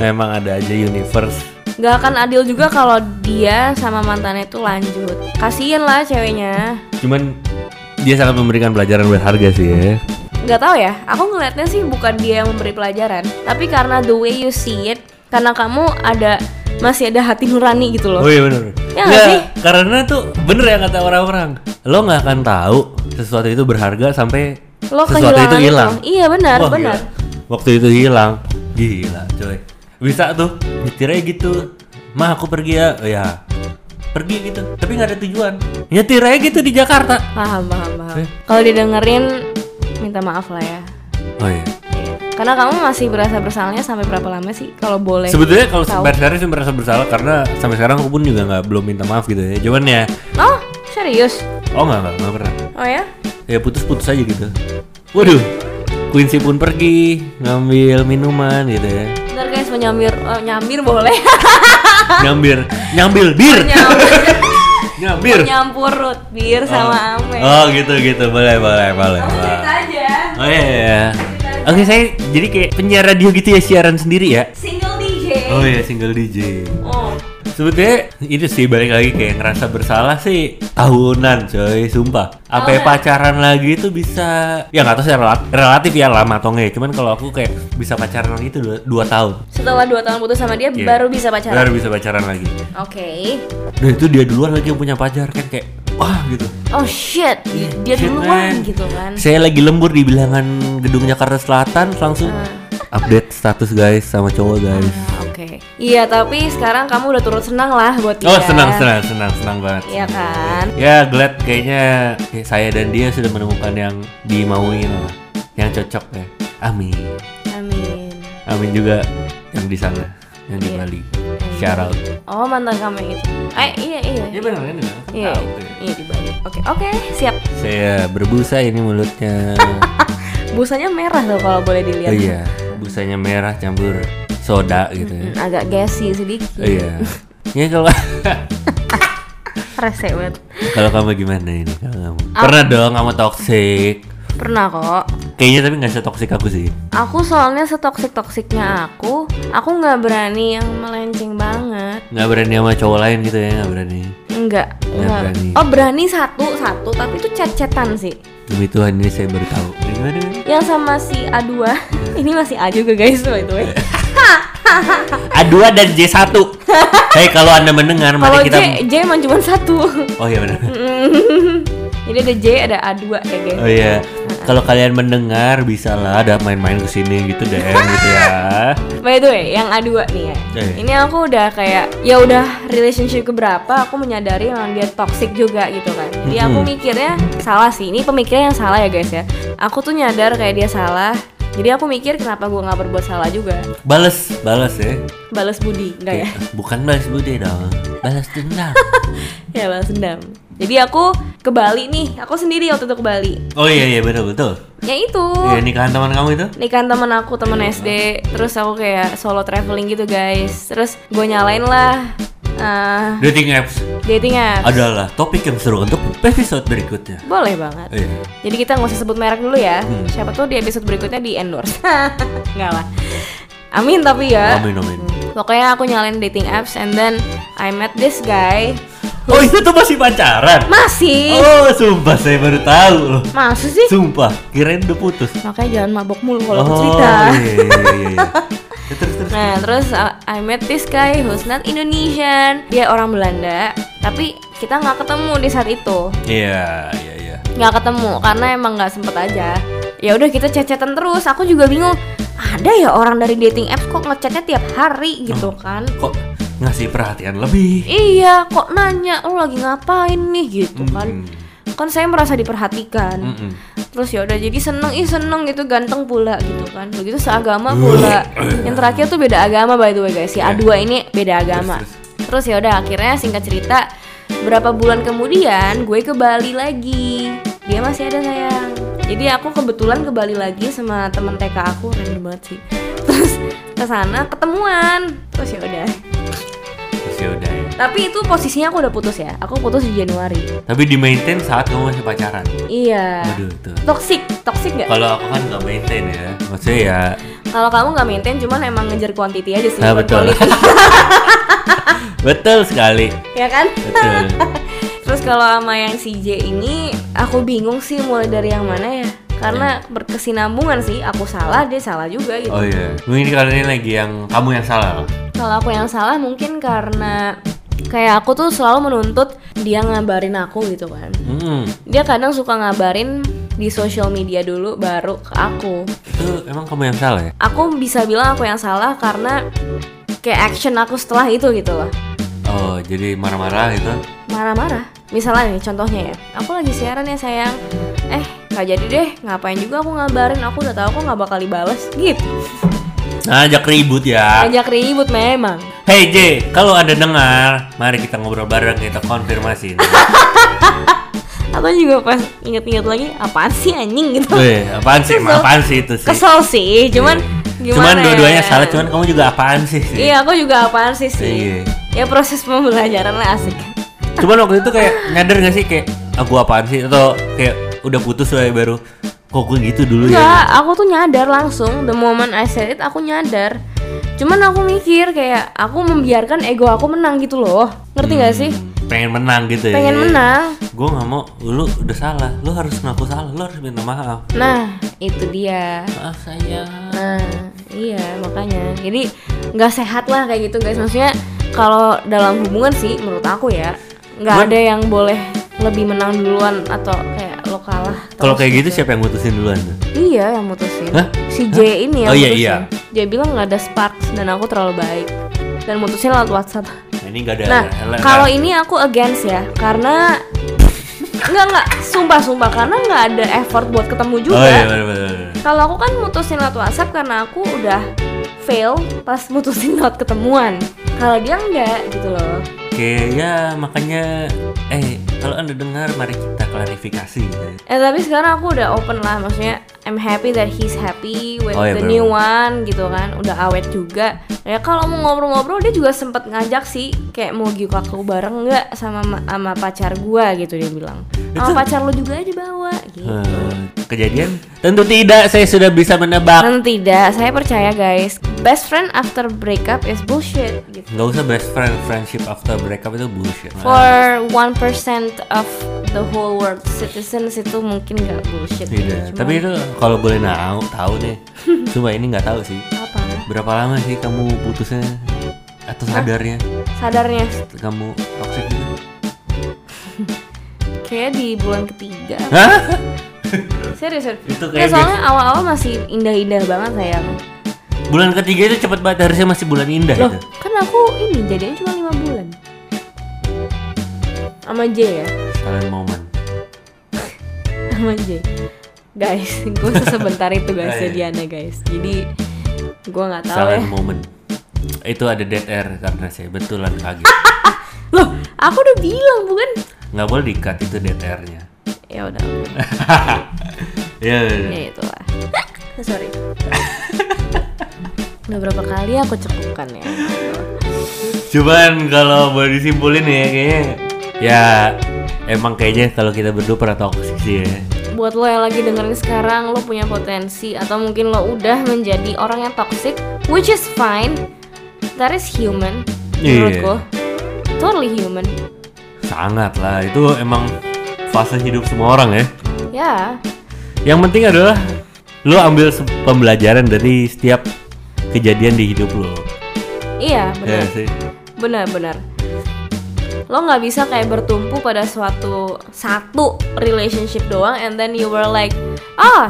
Emang ada aja universe. Gak akan adil juga kalau dia sama mantannya itu lanjut. Kasian lah ceweknya. Cuman dia sangat memberikan pelajaran berharga sih ya. Gak tahu ya, aku ngelihatnya sih bukan dia yang memberi pelajaran Tapi karena the way you see it Karena kamu ada masih ada hati nurani gitu loh Oh iya bener. Ya nggak sih? karena tuh bener ya kata orang-orang. Lo nggak akan tahu sesuatu itu berharga sampai Lo sesuatu itu hilang. Iya benar, Wah, benar gila. Waktu itu hilang, gila coy. Bisa tuh, nyetirnya gitu. Mah aku pergi ya, oh, ya. Pergi gitu, tapi nggak ada tujuan. Nyetir aja gitu di Jakarta. Paham, paham, paham Eh? Kalau didengerin, minta maaf lah ya Oh iya. Karena kamu masih berasa bersalahnya sampai berapa lama sih kalau boleh? Sebetulnya kalau sekarang sih merasa bersalah karena sampai sekarang aku pun juga nggak belum minta maaf gitu ya. Cuman ya, Oh, serius? oh nggak nggak nggak pernah. Oh ya? Ya putus-putus aja gitu. Waduh, Quincy pun pergi ngambil minuman gitu ya. Bentar guys, mau nyamir, oh, nyamir boleh? Nyambir, nyambil bir, nyamir, nyampur root beer sama ame. Oh gitu gitu, boleh boleh boleh. Kamu. Oh iya. iya. Oke saya jadi kayak penyiar radio gitu ya siaran sendiri ya. Single DJ. Oh iya single DJ. Oh. Sebetulnya itu sih balik lagi kayak ngerasa bersalah sih tahunan coy, sumpah. Sampai Tahunan? pacaran lagi itu bisa ya nggak tahu sih relat- relatif ya lama atau enggak. ya. Cuman kalau aku kayak bisa pacaran lagi itu dua, dua tahun. Setelah 2 tahun putus sama dia Iya. baru bisa pacaran. Baru bisa pacaran lagi. Oke. Dan itu dia duluan lagi yang punya pacar kan kayak wah gitu. Oh shit, dia Shit, duluan man. gitu kan. Saya lagi lembur di bilangan gedung Jakarta Selatan langsung update status guys sama cowok guys. Ah, Oke. Iya, tapi sekarang kamu udah turut senang lah buat dia. Oh senang senang senang senang banget. Iya kan? Ya glad kayaknya kayak saya dan dia sudah menemukan yang dimauin lah, yang cocok ya. Amin. Amin. Amin juga yang di sana, yang di Iya. Bali. Shout out. Oh, mantan kamu yang itu. Eh, iya iya. Iya benar kan? Iya, iya di Bali. Oke, oke, siap. Saya berbusa ini mulutnya. Busanya merah tuh kalau boleh dilihat. oh iya, busanya merah campur soda gitu ya. Agak gassy sedikit. Oh iya. Ya kalau Rese banget. kalau kamu gimana ini kalau kamu? Pernah dong kamu toxic. Pernah kok. Kayaknya tapi nggak setoksik aku sih. Aku soalnya setoksik toksiknya aku, aku nggak berani yang melenceng banget. Nggak berani sama cowok lain gitu ya, nggak berani. Nggak berani. Oh berani satu satu, tapi itu chat-chatan sih. Demi Tuhan ini saya baru tahu. Gimana? Yang sama si A2 Ini masih A juga guys by the way A2 dan J1. Hei kalau Anda mendengar mari kita J, J emang cuma satu Oh iya benar. Jadi ada J, ada A2 ya guys Oh iya. Kalau kalian mendengar bisa lah ada main-main ke sini gitu DM gitu ya. By the way, yang A2 nih ya Eh. Ini aku udah kayak Ya udah relationship keberapa Aku menyadari memang dia toxic juga gitu kan Jadi aku mikirnya Salah sih, ini pemikiran yang salah ya guys ya Aku tuh nyadar kayak dia salah Jadi aku mikir kenapa gue gak berbuat salah juga Bales, bales ya. Balas budi, enggak ya? Bukan balas budi dong. Balas dendam. Ya balas dendam Jadi aku ke Bali nih Aku sendiri waktu itu ke Bali Oh iya iya betul betul. Ya itu Iya nikahan teman kamu itu? nikahan temen aku temen SD terus aku kayak solo traveling gitu guys terus gue nyalain lah eh, Dating apps dating apps adalah topik yang seru untuk episode berikutnya. boleh banget Iya. jadi kita nggak usah sebut merek dulu ya Hmm. siapa tuh di episode berikutnya di endorse nggak lah amin tapi ya Amin amin. Pokoknya aku nyalain dating apps and then I met this guy. Oh itu tuh masih pacaran? Masih. Oh sumpah saya baru tahu loh. Masih sih? Sumpah, kirain udah putus. Makanya jangan mabok mulu kalau oh, cerita. iya, iya, iya, iya. Ya, terus terus. Nah, terus uh, I met this guy who's not Indonesian. Dia orang Belanda, tapi kita nggak ketemu di saat itu. Iya, iya, iya. Nggak ketemu karena emang nggak sempet aja. Ya udah kita chat-chatan terus. Aku juga bingung. Ada ya orang dari dating apps kok ngechatnya tiap hari gitu kan? Kok ngasih perhatian lebih? Iya, kok nanya lu lagi ngapain nih gitu kan? Mm-mm. Kan saya merasa diperhatikan. Mm-mm. Terus ya udah jadi seneng, ih seneng gitu ganteng pula gitu kan. Begitu seagama pula. Yang terakhir tuh beda agama by the way guys. Si A2 ini beda agama. Terus ya udah akhirnya singkat cerita berapa bulan kemudian gue ke Bali lagi. Dia masih ada sayang. Jadi aku kebetulan ke Bali lagi sama temen TK aku random banget sih. Terus ke sana ketemuan. Terus ya udah. Ya udah ya. Tapi itu posisinya aku udah putus ya. Aku putus di Januari. Tapi di maintain saat kamu masih pacaran. Iya. Waduh tuh. Toxic, toxic nggak? Kalau aku kan nggak maintain ya. Maksudnya ya Kalau kamu nggak maintain, cuman emang ngejar quantity aja sih. Ah, bukan betul. betul sekali. ya kan? Betul. Terus kalau sama yang CJ ini, aku bingung sih mulai dari yang mana ya. Karena berkesinambungan sih, aku salah, dia salah juga gitu. Oh iya. Mungkin karena ini lagi yang kamu yang salah. Kalau aku yang salah mungkin karena kayak aku tuh selalu menuntut dia ngabarin aku gitu kan. Hmm. Dia kadang suka ngabarin di sosial media dulu baru ke aku. Itu emang kamu yang salah ya? Aku bisa bilang aku yang salah karena kayak action aku setelah itu gitu loh. Oh, jadi marah-marah gitu. marah-marah misalnya nih contohnya ya aku lagi siaran ya sayang eh nggak jadi deh ngapain juga aku ngabarin aku udah tahu kok nggak bakal dibales gitu Ajak ribut ya. ajak ribut memang Hey J, kalau ada dengar, mari kita ngobrol bareng kita konfirmasi. atau juga pas inget-inget lagi apaan sih anjing gitu Weh, apaan sih? Kesel. Apaan sih itu sih? kesel sih cuman Iya. gimana Cuman dua-duanya ya? salah, cuman kamu juga apaan sih? sih? iya aku juga apaan sih sih Iya. ya proses pembelajaran lah asik Cuman waktu itu kayak nyadar gak sih kayak aku apaan sih atau kayak udah putus wae baru kok gue gitu dulu Enggak, ya. aku tuh nyadar langsung. The moment I said it aku nyadar. Cuman aku mikir kayak aku membiarkan ego aku menang gitu loh. Ngerti gak sih? Hmm, pengen menang gitu ya. pengen menang. Gue nggak mau, lu udah salah, lu harus ngaku salah, lu harus minta maaf. nah itu dia. Maaf sayang. nah iya makanya. Jadi nggak sehat lah kayak gitu guys. Maksudnya kalau dalam hubungan sih menurut aku ya nggak ada yang boleh lebih menang duluan atau kayak lo kalah Kalau kayak gitu gitu. siapa yang mutusin duluan iya yang mutusin Hah? si J ini yang Oh, iya, mutusin iya. dia bilang nggak ada sparks dan aku terlalu baik dan mutusin lewat WhatsApp Nah, ini gak ada. nah kalau ini aku against ya karena nggak nggak sumpah sumpah karena nggak ada effort buat ketemu juga Oh iya bener bener. bener. kalau aku kan mutusin lewat WhatsApp karena aku udah fail pas mutusin lewat ketemuan. Kalau dia enggak gitu loh. Oke ya makanya eh kalau anda dengar mari kita klarifikasi. gitu. Eh tapi sekarang aku udah open lah, maksudnya I'm happy that he's happy with Oh, iya, the bener. new one gitu kan, udah awet juga. Ya kalau mau ngobrol-ngobrol dia juga sempet ngajak sih, kayak mau giuk aku bareng nggak sama sama pacar gua gitu dia bilang. Sama pacar lu juga aja bawa gitu. Hmm, kejadian? Tentu tidak, saya sudah bisa menebak. Dan tidak, saya percaya guys, best friend after breakup is bullshit gitu. Nggak usah best friend, friendship after breakup itu bullshit. for 1% of the whole world citizens itu mungkin nggak bullshit Tidak. Cuma- Tapi itu kalau boleh tahu, tahu deh. Cuma ini nggak tahu sih. apa Berapa lama sih kamu putusnya atau sadarnya sadarnya kamu toxic gitu? kayak di bulan ketiga Hah? serius serius Itu kayak soalnya awal-awal masih indah-indah banget sayang Bulan ketiga itu cepet banget harusnya masih bulan indah loh itu. kan aku ini jadinya cuma lima bulan sama J ya Kalian momen. sama J guys gue sebentar itu guys Oh, iya. jadiannya guys jadi gue nggak tahu ya Silent moment. Itu ada dead air karena saya betulan kaget. loh aku udah bilang bukan Nggak boleh dikat itu dead airnya. ya udah oke. ya. ya itulah sorry udah berapa kali aku cekupkan ya Cuman kalau boleh disimpulin ya kayaknya ya emang kayaknya kalau kita berdua pernah toxic sih ya. buat lo yang lagi dengerin sekarang lo punya potensi atau mungkin lo udah menjadi orang yang toxic which is fine that is human Iya. menurutku totally human Sangat lah, itu emang fase hidup semua orang ya. ya Yang penting adalah lu ambil pembelajaran dari setiap kejadian di hidup lu. iya Ya benar sih. benar benar lo nggak bisa kayak bertumpu pada suatu satu relationship doang and then you were like ah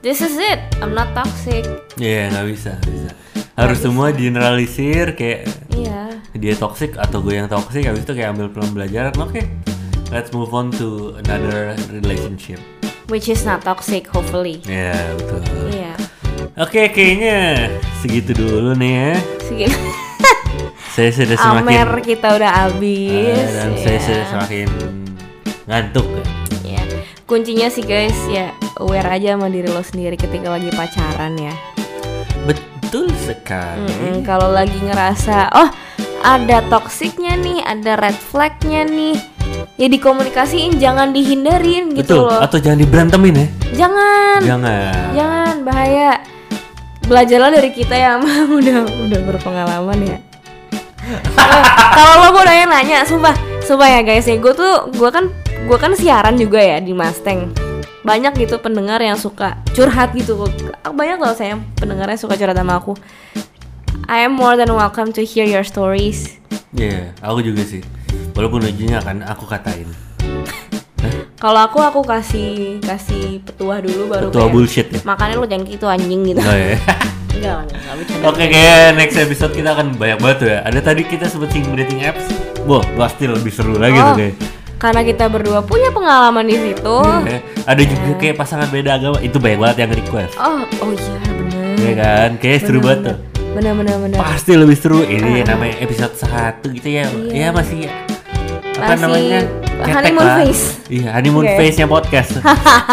this is it I'm not toxic Iya, nggak bisa, nggak bisa. Harus semua generalisir kayak iya dia toxic atau gue yang toxic habis itu kayak ambil pembelajaran. Oke. Let's move on to another relationship. which is not toxic hopefully Ya, betul. iya Oke, kayaknya segitu dulu nih ya. Segitu. Saya sudah semakin Amer kita udah habis Ah, dan saya ya. sudah semakin ngantuk. ya. Ya, kuncinya sih guys ya aware aja sama diri lo sendiri ketika lagi pacaran ya. Betul sekali. Mm-mm, kalau lagi ngerasa oh ada toksiknya nih, ada red flagnya nih, ya dikomunikasiin, jangan dihindarin gitu Betul. loh. Atau jangan diberantemin ya. Jangan, Jangan. jangan bahaya. Belajarlah dari kita yang udah udah berpengalaman ya. Kalau lo mau nanya nanya, sumpah, sumpah ya guys ya, gue tuh, gue kan, gue kan siaran juga ya di Mustang. Banyak gitu pendengar yang suka curhat gitu. Banyak loh saya pendengarnya suka curhat sama aku. I am more than welcome to hear your stories. Iya, aku juga sih. Walaupun ujungnya kan aku katain. Kalau aku aku kasih kasih petuah dulu baru Petuah kayak, bullshit ya? Makanya lo jangan gitu anjing gitu. Oh, ya. Enggak. Oke, kayak next episode kita akan banyak banget tuh ya. Ada tadi kita sempet singgung dating apps. Wah, pasti lebih seru lagi tuh Oh, kayak. karena kita berdua punya pengalaman di situ. Ya, Ada juga kayak pasangan beda agama. Itu banyak banget yang request. Oh, oh iya benar. Ya kan? Kayak seru banget tuh. Benar benar benar. Pasti lebih seru ini namanya episode 1 gitu ya. Ya masih apa Masih namanya? Honeymoon lah. phase. Iya, honeymoon Oke. phase-nya podcast.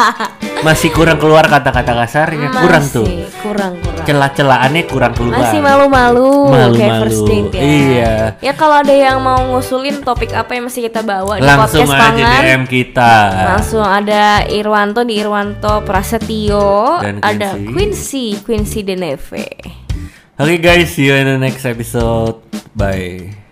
masih kurang keluar kata-kata kasarnya, kurang tuh. Masih kurang kurang. Celah-celahannya kurang keluar. Masih malu-malu kayak Malu-malu. first date ya. Iya. Ya kalau ada yang mau ngusulin topik apa yang mesti kita bawa di Langsung podcast aja pangan. DM kita. Langsung ada Irwanto di Irwanto Prasetyo, Dan ada Quincy. Quincy, Quincy Deneve. Oke guys, see you in the next episode. Bye.